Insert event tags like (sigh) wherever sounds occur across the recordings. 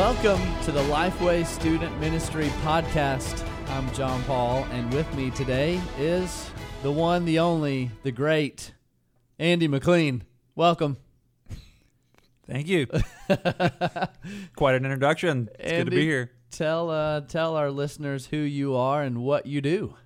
Welcome to the Lifeway Student Ministry Podcast. I'm John Paul, and with me today is the one, the only, the great Andy McLean. Welcome. Thank you. (laughs) Quite an introduction. It's good to be here. Tell uh, tell our listeners who you are and what you do.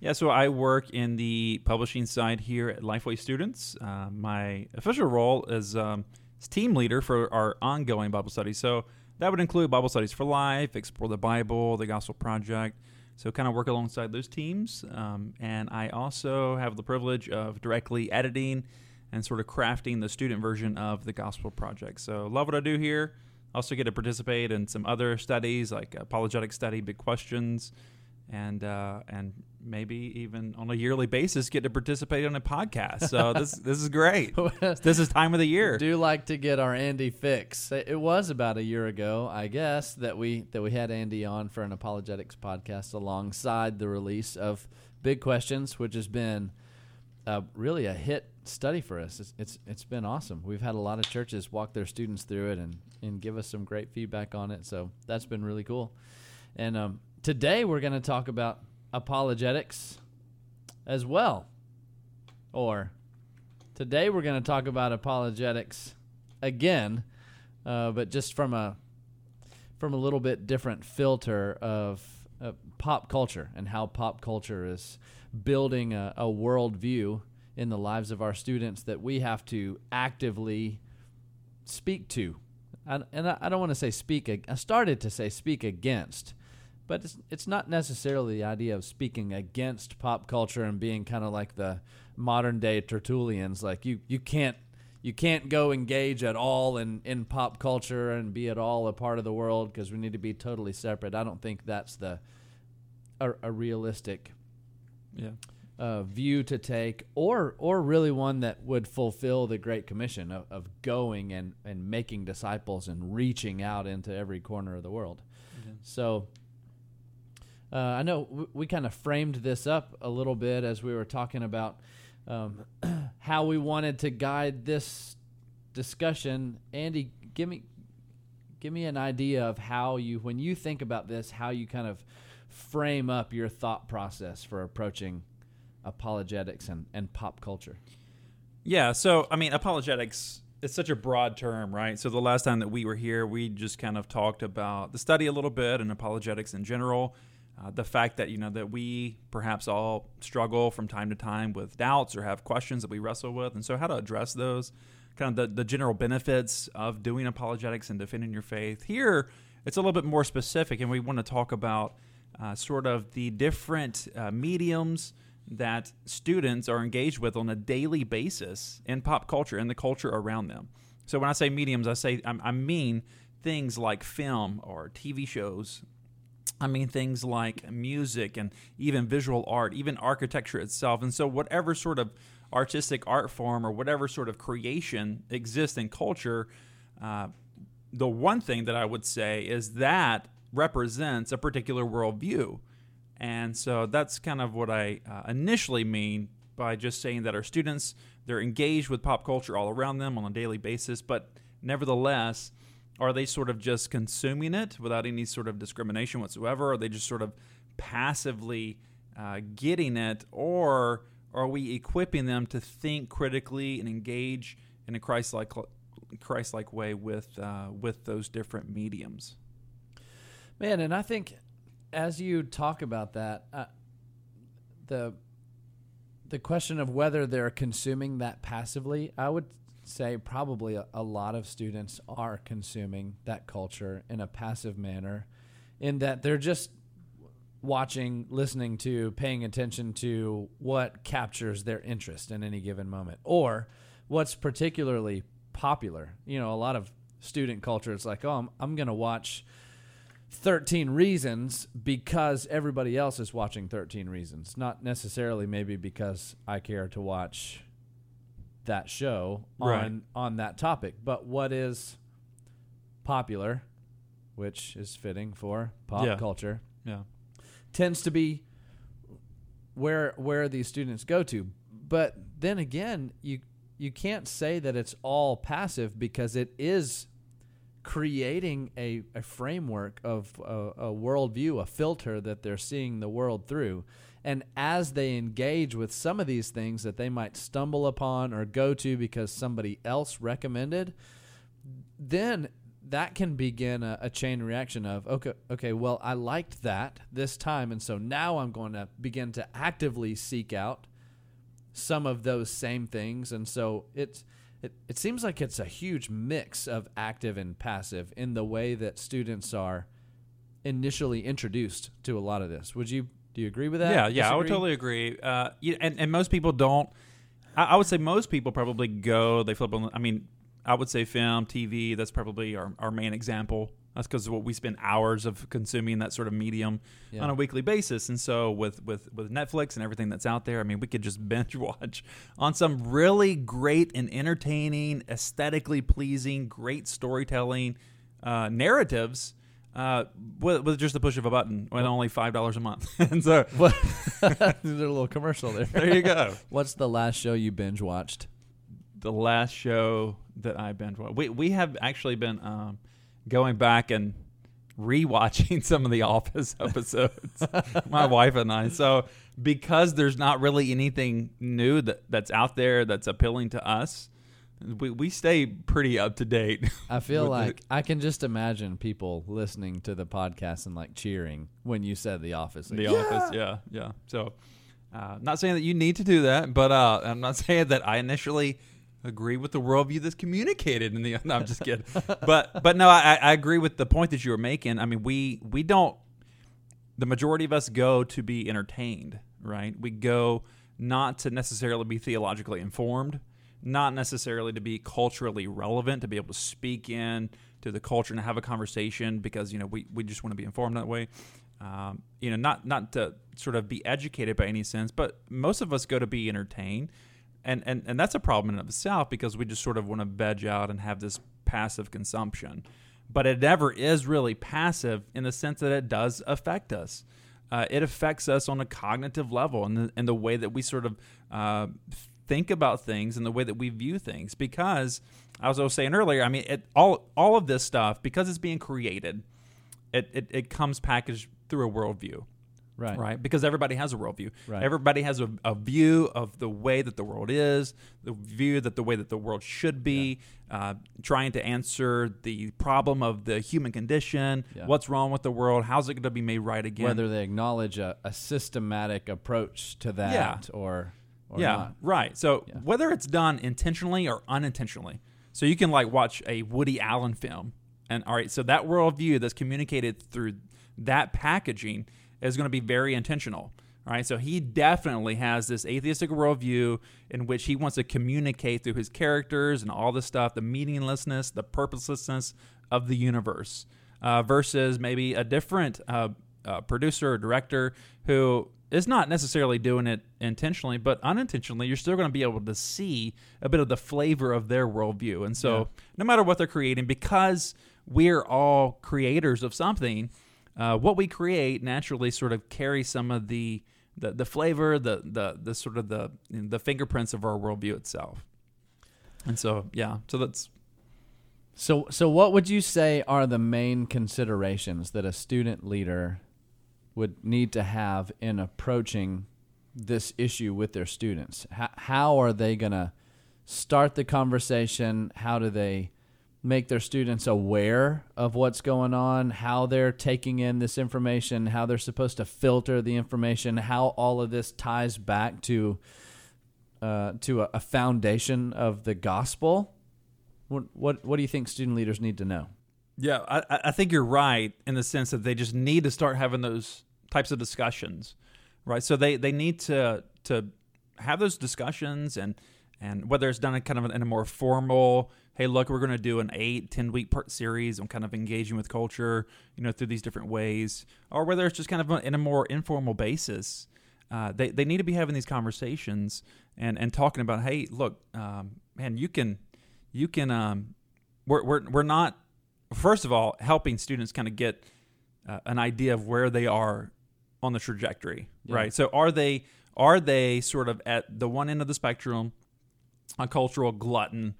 Yeah, so I work in the publishing side here at Lifeway Students. Uh, my official role is, um, is team leader for our ongoing Bible study. So that would include Bible studies for life, explore the Bible, the Gospel Project. So kind of work alongside those teams. Um, and I also have the privilege of directly editing and sort of crafting the student version of the Gospel Project. So love what I do here. Also get to participate in some other studies like apologetic study, big questions, and uh, and maybe even on a yearly basis get to participate in a podcast. So (laughs) this this is great. (laughs) This is time of the year. do like to get our Andy fix. It it was about a year ago, I guess, that we that we had Andy on for an apologetics podcast alongside the release of Big Questions, which has been uh, really a hit study for us. It's, it's it's been awesome. We've had a lot of churches walk their students through it and and give us some great feedback on it. So that's been really cool. And um, today we're going to talk about apologetics as well, or Today we're going to talk about apologetics again, uh, but just from a from a little bit different filter of uh, pop culture and how pop culture is building a, a worldview in the lives of our students that we have to actively speak to. I, and I, I don't want to say speak. I started to say speak against, but it's, it's not necessarily the idea of speaking against pop culture and being kind of like the modern day Tertullians. Like you, you can't you can't go engage at all in, in pop culture and be at all a part of the world because we need to be totally separate. I don't think that's the a, a realistic Yeah. uh, view to take, or or really one that would fulfill the Great Commission of, of going and, and making disciples and reaching out into every corner of the world. So uh, I know we kind of framed this up a little bit as we were talking about um, (clears throat) how we wanted to guide this discussion. Andy, give me give me an idea of how you, when you think about this, how you kind of frame up your thought process for approaching apologetics and, and pop culture. Yeah. So, I mean, apologetics, it's such a broad term, right? So, the last time that we were here, we just kind of talked about the study a little bit and apologetics in general. Uh, the fact that, you know, that we perhaps all struggle from time to time with doubts or have questions that we wrestle with. And so, how to address those, kind of the, the general benefits of doing apologetics and defending your faith. Here, it's a little bit more specific, and we want to talk about uh, sort of the different uh, mediums that students are engaged with on a daily basis in pop culture and the culture around them. So when I say mediums, I say I, I mean things like film or TV shows. I mean things like music and even visual art, even architecture itself. And so whatever sort of artistic art form or whatever sort of creation exists in culture, uh, the one thing that I would say is that represents a particular worldview. And so that's kind of what I uh, initially mean by just saying that our students, they're engaged with pop culture all around them on a daily basis, but nevertheless, are they sort of just consuming it without any sort of discrimination whatsoever? Are they just sort of passively uh, getting it? Or are we equipping them to think critically and engage in a Christ-like, Christ-like way with, uh, with those different mediums? Man, and I think as you talk about that, uh, the the question of whether they're consuming that passively, I would say probably a, a lot of students are consuming that culture in a passive manner, in that they're just watching, listening to, paying attention to what captures their interest in any given moment, or what's particularly popular. You know, a lot of student culture, it's like, oh, I'm, I'm going to watch 13 Reasons because everybody else is watching 13 Reasons, not necessarily maybe because I care to watch that show on Right. on that topic. But what is popular, which is fitting for pop Yeah. culture, Yeah. tends to be where where these students go to. But then again, you you can't say that it's all passive because it is creating a, a framework of a, a worldview, a filter that they're seeing the world through. And as they engage with some of these things that they might stumble upon or go to because somebody else recommended, then that can begin a, a, chain reaction of okay okay well i liked that this time and so now i'm going to begin to actively seek out some of those same things. And so it's it, it seems like it's a huge mix of active and passive in the way that students are initially introduced to a lot of this. Would you do you agree with that yeah yeah Disagree? i would totally agree uh, yeah, and, and most people don't I, I would say most people probably go they flip on i mean I would say film, TV. That's probably our, our main example. That's because what we spend hours of consuming that sort of medium yeah. on a weekly basis. And so with, with with Netflix and everything that's out there, I mean, we could just (laughs) binge watch on some really great and entertaining, aesthetically pleasing, great storytelling uh, narratives. Uh, with, with just the push of a button, with only five dollars a month, (laughs) and so (laughs) what? (laughs) a little commercial there. There you go. What's the last show you binge watched? The last show that I binge watched. We we have actually been um, going back and rewatching some of the Office episodes. my wife and I. So because there's not really anything new that that's out there that's appealing to us. We, we stay pretty up to date. I feel like I can just imagine people listening to the podcast and like cheering when you said The Office. Like, the yeah! Office, yeah, yeah. So, uh, not saying that you need to do that, but uh, I'm not (laughs) saying that I initially agree with the worldview that's communicated in the. (laughs) No, I'm just kidding. but but no, I, I agree with the point that you were making. I mean, we we don't. The majority of us go to be entertained, right? We go not to necessarily be theologically informed, not necessarily to be culturally relevant, to be able to speak in to the culture and have a conversation because you know we, we just want to be informed that way. Um, you know, not not to sort of be educated by any sense, but most of us go to be entertained. And, and and that's a problem in of itself because we just sort of want to veg out and have this passive consumption. But it never is really passive in the sense that it does affect us. Uh, it affects us on a cognitive level and the, and the way that we sort of uh, think about things and the way that we view things because as I was saying earlier I mean it, all all of this stuff because it's being created it, it, it comes packaged through a worldview Right. Right. Because everybody has a worldview. Right. Everybody has a, a, view of the way that the world is, the view that the way that the world should be, yeah. uh, trying to answer the problem of the human condition, yeah. what's wrong with the world, how's it going to be made right again. Whether they acknowledge a, a systematic approach to that yeah. or, or yeah, not. right. So whether it's done intentionally or unintentionally. So you can like watch a Woody Allen film. And all right, so that worldview that's communicated through that packaging – is going to be very intentional. Right, so he definitely has this atheistic worldview in which he wants to communicate through his characters and all this stuff, the meaninglessness, the purposelessness of the universe, uh, versus maybe a different uh, uh, producer or director who is not necessarily doing it intentionally, but unintentionally, you're still going to be able to see a bit of the flavor of their worldview. And so, yeah. no matter what they're creating, because we're all creators of something uh, what we create naturally sort of carries some of the the, the flavor, the, the the sort of the the fingerprints of our worldview itself. And so, yeah, so that's so. So, what would you say are the main considerations that a student leader would need to have in approaching this issue with their students? How, how are they going to start the conversation? How do they make their students aware of what's going on, how they're taking in this information, how they're supposed to filter the information, how all of this ties back to uh, to a, a, foundation of the gospel. What, what what do you think student leaders need to know? Yeah, I, I think you're right in the sense that they just need to start having those types of discussions, right? So they they need to to have those discussions and and whether it's done in kind of in a more formal hey, look, we're going to do an eight, 10 week part series on kind of engaging with culture, you know, through these different ways, or whether it's just kind of in a more informal basis. Uh, they, they need to be having these conversations and, and talking about, hey, look, um, man, you can, you can, um, we're, we're, we're not, first of all, helping students kind of get uh, an idea of where they are on the trajectory, yeah. right? So are they, are they sort of at the one end of the spectrum, a cultural glutton,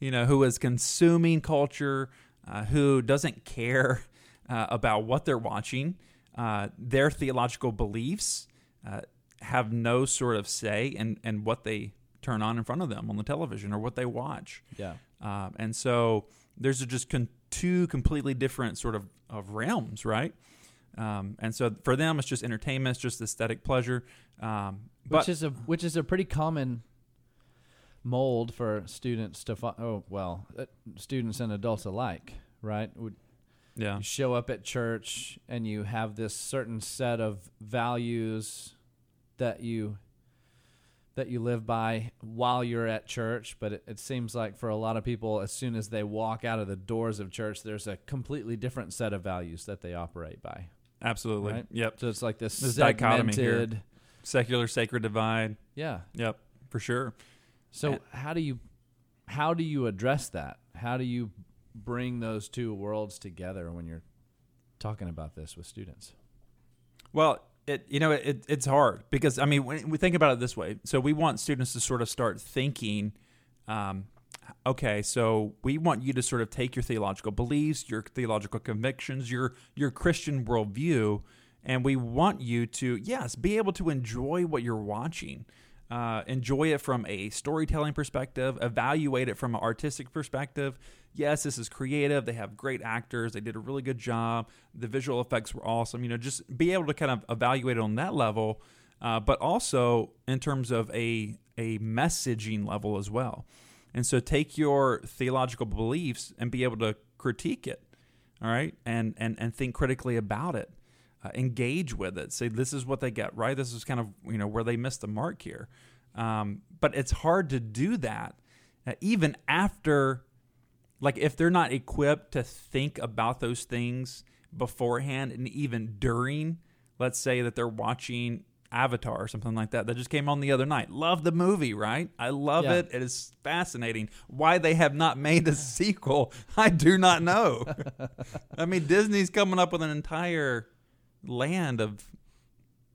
you know, who is consuming culture, uh, who doesn't care uh, about what they're watching. Uh, their theological beliefs uh, have no sort of say in, in what they turn on in front of them on the television or what they watch. Yeah. Um, and so there's just con- two completely different sort of, of realms, right? Um, and so for them, it's just entertainment, it's just aesthetic pleasure. Um, but which is a which is a pretty common mold for students to fo- oh well uh, students and adults alike right? Would yeah, you show up at church and you have this certain set of values that you that you live by while you're at church but it, it seems like for a lot of people as soon as they walk out of the doors of church there's a completely different set of values that they operate by absolutely. Right? Yep. so it's like this, This dichotomy here. Secular sacred divide. yeah Yep, for sure. So And- how do you how do you address that? How do you bring those two worlds together when you're talking about this with students? Well, it you know it, it's hard because I mean when we think about it this way, so we want students to sort of start thinking, um, okay, so we want you to sort of take your theological beliefs, your theological convictions, your your Christian worldview, and we want you to yes be able to enjoy what you're watching. Uh, enjoy it from a storytelling perspective, evaluate it from an artistic perspective. Yes, this is creative. They have great actors. They did a really good job. The visual effects were awesome. You know, just be able to kind of evaluate it on that level, uh, but also in terms of a a messaging level as well. And so take your theological beliefs and be able to critique it, all right, and and and think critically about it uh, engage with it. Say this is what they get right. This is kind of you know where they missed the mark here. Um, but it's hard to do that uh, even after, like if they're not equipped to think about those things beforehand and even during. Let's say that they're watching Avatar or something like that that just came on the other night. Love the movie, right? I love Yeah. it. It is fascinating. Why they have not made a (laughs) sequel, I do not know. (laughs) I mean, Disney's coming up with an entire land of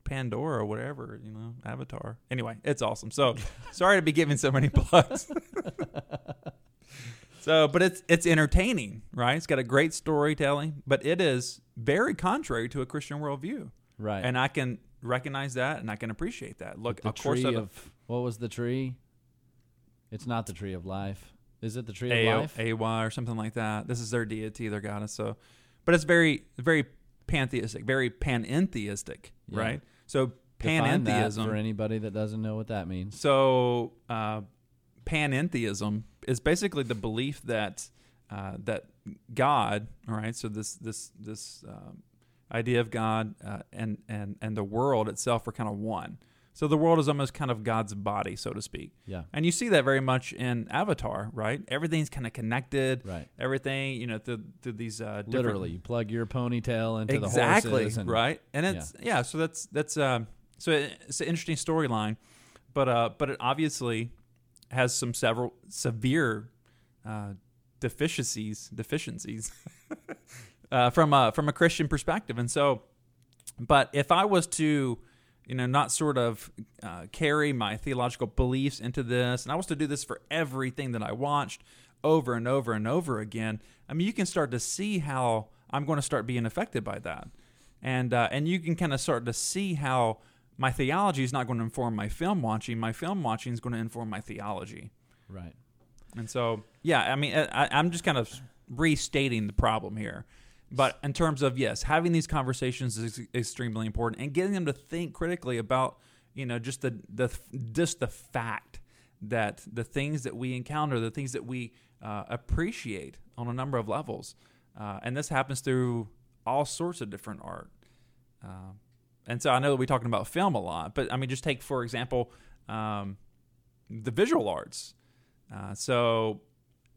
Pandora whatever, you know, Avatar. Anyway, it's awesome. So (laughs) sorry to be giving so many plugs. so, but it's it's entertaining, right? It's got a great storytelling, but it is very contrary to a Christian worldview, Right. and I can recognize that and I can appreciate that. Look, the of course, tree of what was the tree? It's not the tree of life. Is it the tree A- of life? AY or something like that. This is their deity, their goddess. So, but it's very, very pantheistic, very panentheistic, Yeah. right? So panentheism. for anybody that doesn't know what that means. So uh, panentheism is basically the belief that uh, that God, all right. So this this this um, idea of God uh, and and and the world itself are kind of one. So the world is almost kind of God's body, so to speak. Yeah. And you see that very much in Avatar, right? Everything's kind of connected. Right. Everything, you know, through, through these uh, different Literally, you plug your ponytail into exactly the horses. And, right. And it's yeah. so that's that's um, so it's an interesting storyline, but uh, but it obviously has some several severe uh, deficiencies deficiencies (laughs) uh, from a from a Christian perspective, and so, but if I was to you know, not sort of uh, carry my theological beliefs into this. And I was to do this for everything that I watched over and over and over again. I mean, you can start to see how I'm going to start being affected by that, and uh, and you can kind of start to see how my theology is not going to inform my film watching. My film watching is going to inform my theology. Right. And so, yeah, I mean, I, I'm just kind of restating the problem here. But in terms of yes, having these conversations is extremely important, and getting them to think critically about you know just the the just the fact that the things that we encounter, the things that we uh, appreciate on a number of levels, uh, and this happens through all sorts of different art. Uh, and so I know that we're talking about film a lot, but I mean, just take for example um, the visual arts. Uh, so,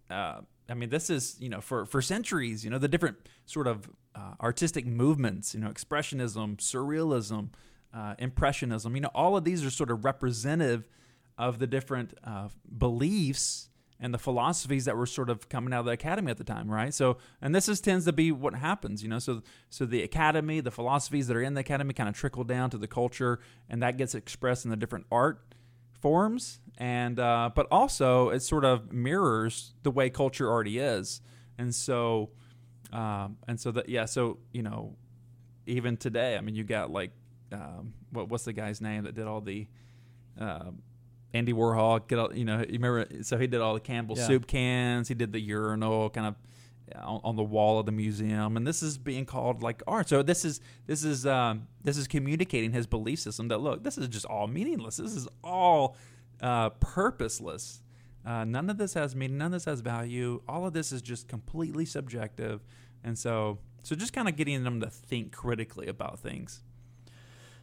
uh, I mean, this is you know for for centuries, you know, the different sort of uh, artistic movements, you know, expressionism, surrealism, uh, impressionism. You know, all of these are sort of representative of the different uh, beliefs and the philosophies that were sort of coming out of the academy at the time, right? So, and this is tends to be what happens, you know. So, so the academy, the philosophies that are in the academy, kind of trickle down to the culture, and that gets expressed in the different art forms, and uh, but also it sort of mirrors the way culture already is. and so um, and so that yeah, so you know, even today, I mean, you got like um, what what's the guy's name that did all the um, Andy Warhol? Get all, you know, you remember? So he did all the Campbell Yeah. soup cans. He did the urinal kind of on, on the wall of the museum, and this is being called like art. So this is this is um, this is communicating his belief system that look, this is just all meaningless. This is all uh, purposeless. Uh, none of this has meaning. None of this has value. All of this is just completely subjective, and so so just kind of getting them to think critically about things.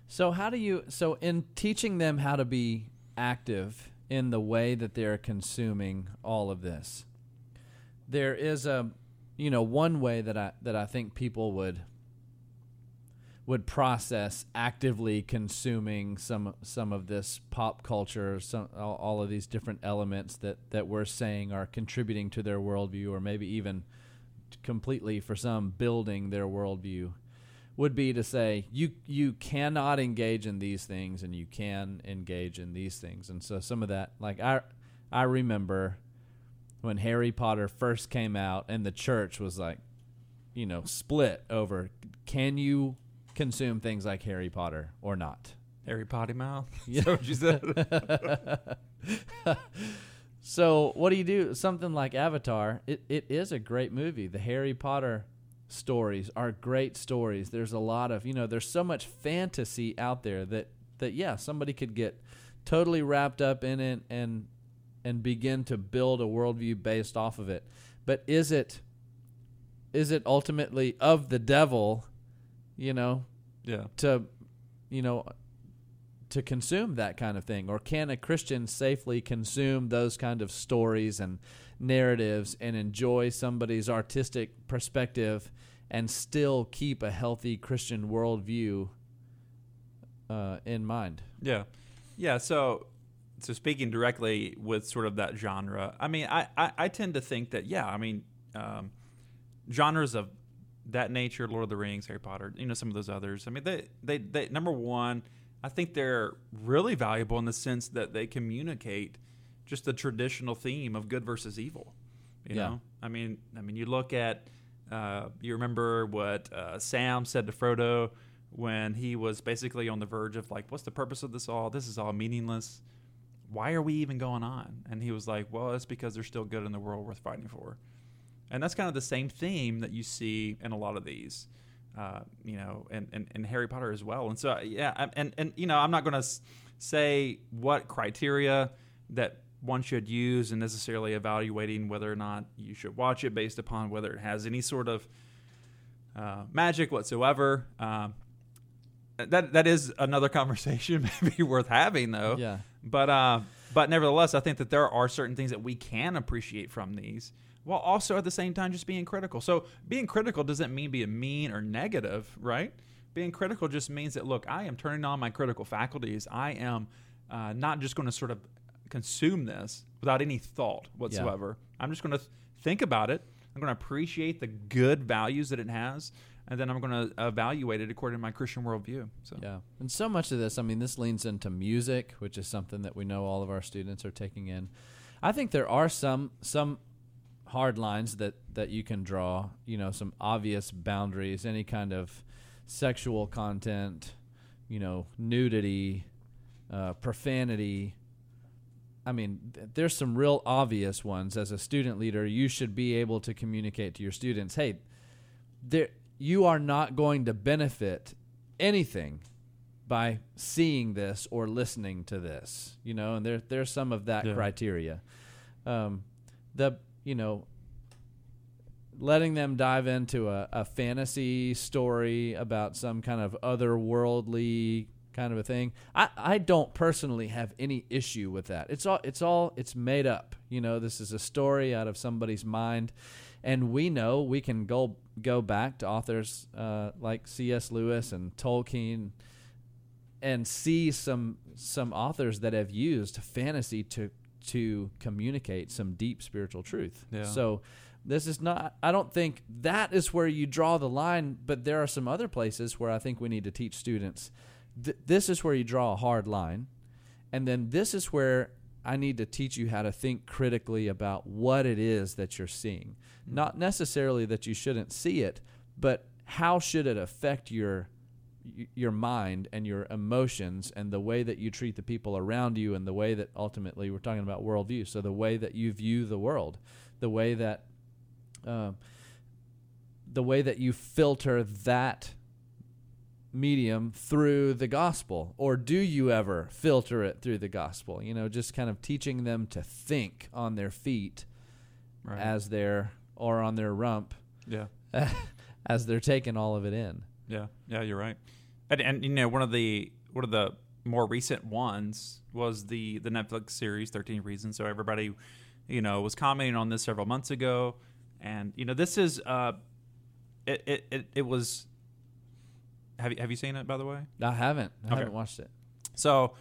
So how do you so in teaching them how to be active in the way that they're consuming all of this? There is a you know one way that I that I think people would would process actively consuming some some of this pop culture, some all, all of these different elements that that we're saying are contributing to their worldview, or maybe even completely for some building their worldview would be to say you you cannot engage in these things and you can engage in these things. And so some of that like i i remember when harry potter first came out and the church was like you know split over can you consume things like harry potter or not Harry Potty mouth. (laughs) Yeah. What you said? (laughs) so what do you do? Something like Avatar. It it is a great movie. The Harry Potter stories are great stories. There's a lot of you know. There's so much fantasy out there that that yeah, somebody could get totally wrapped up in it and and begin to build a worldview based off of it. But is it is it ultimately of the devil? You know, yeah. to you know to consume that kind of thing or can a christian safely consume those kind of stories and narratives and enjoy somebody's artistic perspective and still keep a healthy christian worldview uh, in mind Yeah, yeah. So, so speaking directly with sort of that genre, I mean, I, I, I tend to think that yeah, I mean, um, genres of that nature, Lord of the Rings, Harry Potter, you know, some of those others. I mean, they, they, they number one, I think they're really valuable in the sense that they communicate just the traditional theme of good versus evil. You Yeah. know, I mean, I mean, you look at, uh, you remember what uh, Sam said to Frodo when he was basically on the verge of like, what's the purpose of this all? This is all meaningless. Why are we even going on? And he was like, well, it's because there's still good in the world worth fighting for. And that's kind of the same theme that you see in a lot of these, uh, you know, and, and, and Harry Potter as well. And so, yeah, and, and, you know, I'm not going to say what criteria that one should use in necessarily evaluating whether or not you should watch it based upon whether it has any sort of uh, magic whatsoever. Um, that that is another (laughs) conversation (laughs) maybe worth having though. yeah But uh, but nevertheless, I think that there are certain things that we can appreciate from these, while also at the same time just being critical. So being critical doesn't mean being mean or negative, right? Being critical just means that look, I am turning on my critical faculties. I am uh, not just going to sort of consume this without any thought whatsoever. I'm just going to th- think about it. I'm going to appreciate the good values that it has, and then I'm going to evaluate it according to my Christian worldview. So Yeah. And so much of this, I mean, this leans into music, which is something that we know all of our students are taking in. I think there are some some hard lines that that you can draw, you know, some obvious boundaries, any kind of sexual content, you know, nudity, uh, profanity. I mean, th- there's some real obvious ones. As a student leader, you should be able to communicate to your students, "Hey, there you are not going to benefit anything by seeing this or listening to this you know and there there's some of that Yeah. criteria um the you know letting them dive into a, a fantasy story about some kind of otherworldly kind of a thing i i don't personally have any issue with that it's all it's all it's made up you know this is a story out of somebody's mind and we know we can go go back to authors uh, like C.S. Lewis and Tolkien and see some some authors that have used fantasy to to communicate some deep spiritual truth. Yeah. So this is not I don't think that is where you draw the line, but there are some other places where I think we need to teach students th- this is where you draw a hard line. And then this is where I need to teach you how to think critically about what it is that you're seeing. Not necessarily that you shouldn't see it, but how should it affect your your mind and your emotions and the way that you treat the people around you and the way that ultimately we're talking about worldview. So the way that you view the world, the way that um, the way that you filter that medium through the gospel or do you ever filter it through the gospel you know just kind of teaching them to think on their feet Right. as they're or on their rump yeah. (laughs) as they're taking all of it in Yeah, yeah, you're right. And, and you know, one of the one of the more recent ones was the the Netflix series Thirteen Reasons. So everybody, you know, was commenting on this several months ago, and you know, this is uh, it it it, it was. Have you have you seen it by the way? i haven't i Okay. haven't watched it So,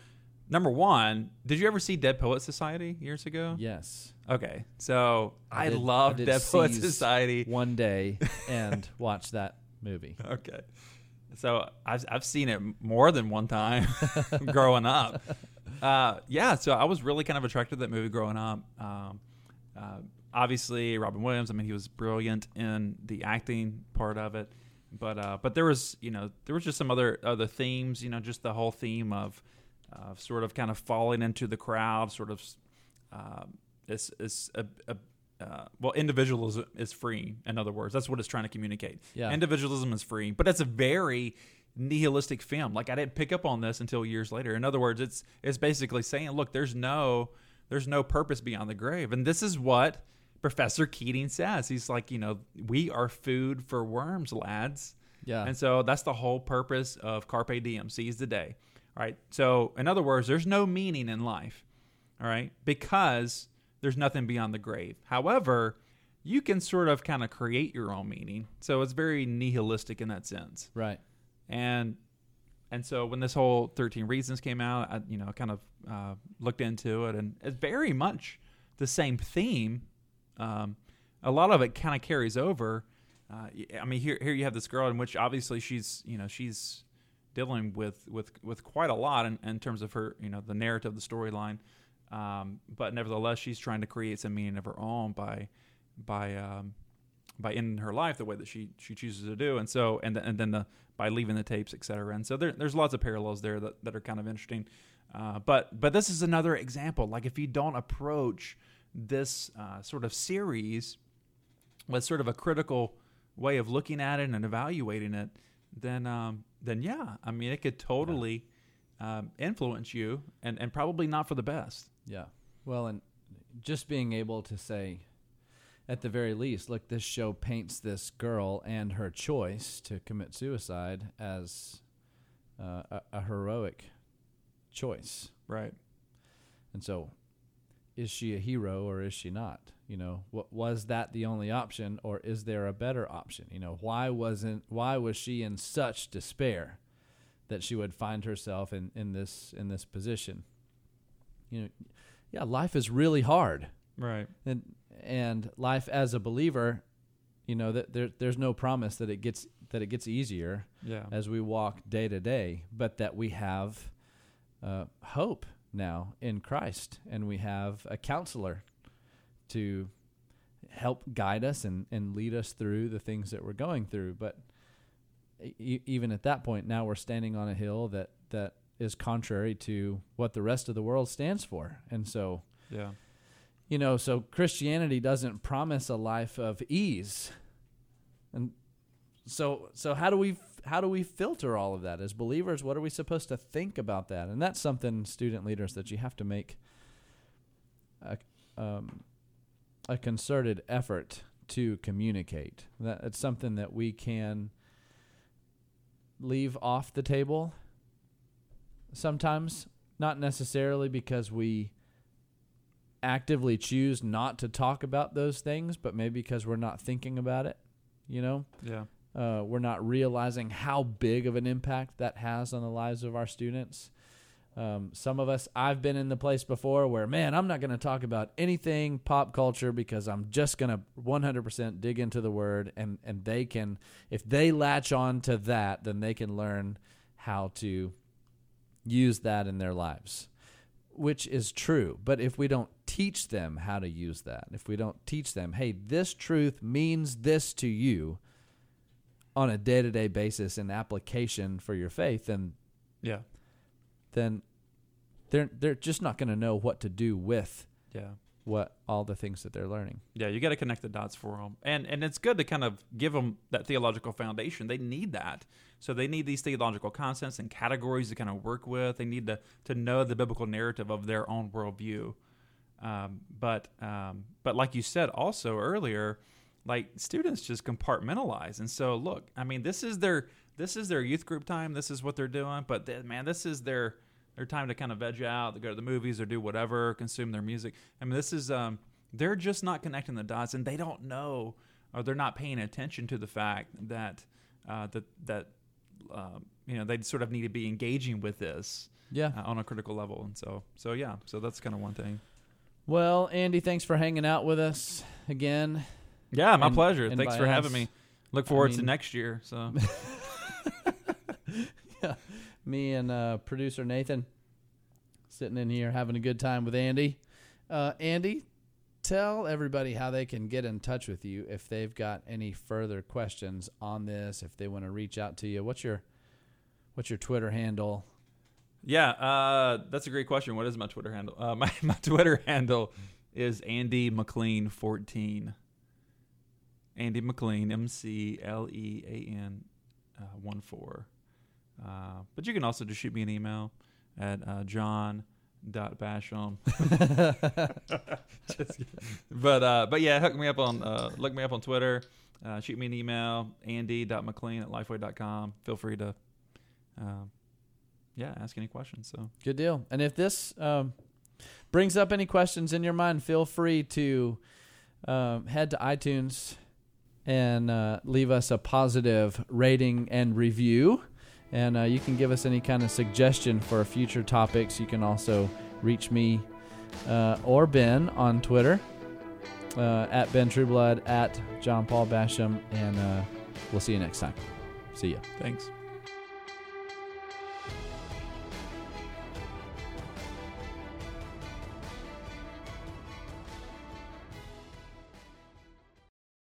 number one, did you ever see Dead Poet Society years ago? yes Okay, so I did- love did Dead Poet seize Society. one day (laughs) and watch that movie Okay. So I've I've seen it more than one time (laughs) growing up. (laughs) Uh, yeah, so I was really kind of attracted to that movie growing up. Um, uh, obviously, Robin Williams. I mean, he was brilliant in the acting part of it. But uh, but there was you know there was just some other other themes. You know, just the whole theme of uh, sort of kind of falling into the crowd. Sort of uh, is is a, a uh, well, individualism is free. In other words, that's what it's trying to communicate. Yeah. individualism is free, but it's a very nihilistic film. Like I didn't pick up on this until years later. In other words, it's it's basically saying, look, there's no there's no purpose beyond the grave, and this is what Professor Keating says. He's like, you know, we are food for worms, lads. yeah And so that's the whole purpose of Carpe Diem, seize the day. All right. So, in other words, there's no meaning in life. All right. Because there's nothing beyond the grave. However, you can sort of kind of create your own meaning. So it's very nihilistic in that sense. right And and so when this whole 13 reasons came out, I, you know, kind of uh, looked into it and it's very much the same theme. Um, a lot of it kind of carries over. Uh, I mean, here here you have this girl in which obviously she's you know she's dealing with with with quite a lot in, in terms of her you know the narrative, the storyline. Um, but nevertheless, she's trying to create some meaning of her own by by um, by ending her life the way that she she chooses to do, and so and th- and then the by leaving the tapes, et cetera. And so there, there's lots of parallels there that, that are kind of interesting. Uh, but but this is another example. Like if you don't approach this uh, sort of series with sort of a critical way of looking at it and evaluating it, then um, then yeah, I mean it could totally um, influence you, and and probably not for the best. Yeah. Well, and just being able to say, at the very least, look, this show paints this girl and her choice to commit suicide as uh, a, a heroic choice. Right. And so, is she a hero or is she not? You know, what was that the only option, or is there a better option? You know, why wasn't why was she in such despair that she would find herself in, in this in this position? You know, yeah, life is really hard, Right. and and life as a believer, you know, that there there's no promise that it gets that it gets easier Yeah. as we walk day to day, but that we have uh, hope now in Christ, and we have a counselor to help guide us and, and lead us through the things that we're going through. But e- even at that point, now we're standing on a hill that, that is contrary to what the rest of the world stands for. And so, yeah. you know, so Christianity doesn't promise a life of ease. And so so how do we how do we filter all of that as believers? What are we supposed to think about that? And that's something student leaders that you have to make a um, a concerted effort to communicate. That it's something that we can leave off the table sometimes, not necessarily because we actively choose not to talk about those things, but maybe because we're not thinking about it. You know, Yeah. Uh, we're not realizing how big of an impact that has on the lives of our students. Um, some of us, I've been in the place before where, man, I'm not going to talk about anything pop culture because I'm just going to 100% dig into the word, and and they can, if they latch on to that, then they can learn how to use that in their lives. which is true. But if we don't teach them how to use that, if we don't teach them, hey, this truth means this to you on a day to day basis in application for your faith, then Yeah. then they're they're just not going to know what to do with Yeah. what all the things that they're learning. Yeah, you got to connect the dots for them, and and it's good to kind of give them that theological foundation. They need that, so they need these theological concepts and categories to kind of work with. They need to to know the biblical narrative of their own worldview. Um, but um, but like you said also earlier, like students just compartmentalize, and so look, I mean, this is their this is their youth group time. This is what they're doing, but th- man, this is their their time to kind of veg out, to go to the movies or do whatever, consume their music. I mean, this is um, they're just not connecting the dots, and they don't know or they're not paying attention to the fact that uh, that that um, you know they sort of need to be engaging with this Yeah. uh, on a critical level, and so so yeah, so that's kind of one thing. Well, Andy, thanks for hanging out with us again. Yeah, my And- pleasure. and Thanks for having me. Look forward to mean- next year. So (laughs) yeah, Me and uh, producer Nathan sitting in here having a good time with Andy. Uh, Andy, tell everybody how they can get in touch with you if they've got any further questions on this. If they want to reach out to you, what's your what's your Twitter handle? yeah, uh, that's a great question. What is my Twitter handle? Uh, (laughs) my my Twitter handle is Andy McLean fourteen. Andy McLean, M C L E A N uh, one four. Uh, but you can also just shoot me an email at uh, john dot basham. But uh, but yeah, hook me up on uh, look me up on Twitter. Uh, shoot me an email, andy.mclean at lifeway.com. Feel free to, um, yeah, ask any questions. So Good deal. And if this um, brings up any questions in your mind, feel free to um, head to iTunes and uh, leave us a positive rating and review. And uh, you can give us any kind of suggestion for future topics. You can also reach me uh, or Ben on Twitter uh, at Ben Trueblood, at John Paul Basham, and uh, we'll see you next time. See ya. thanks.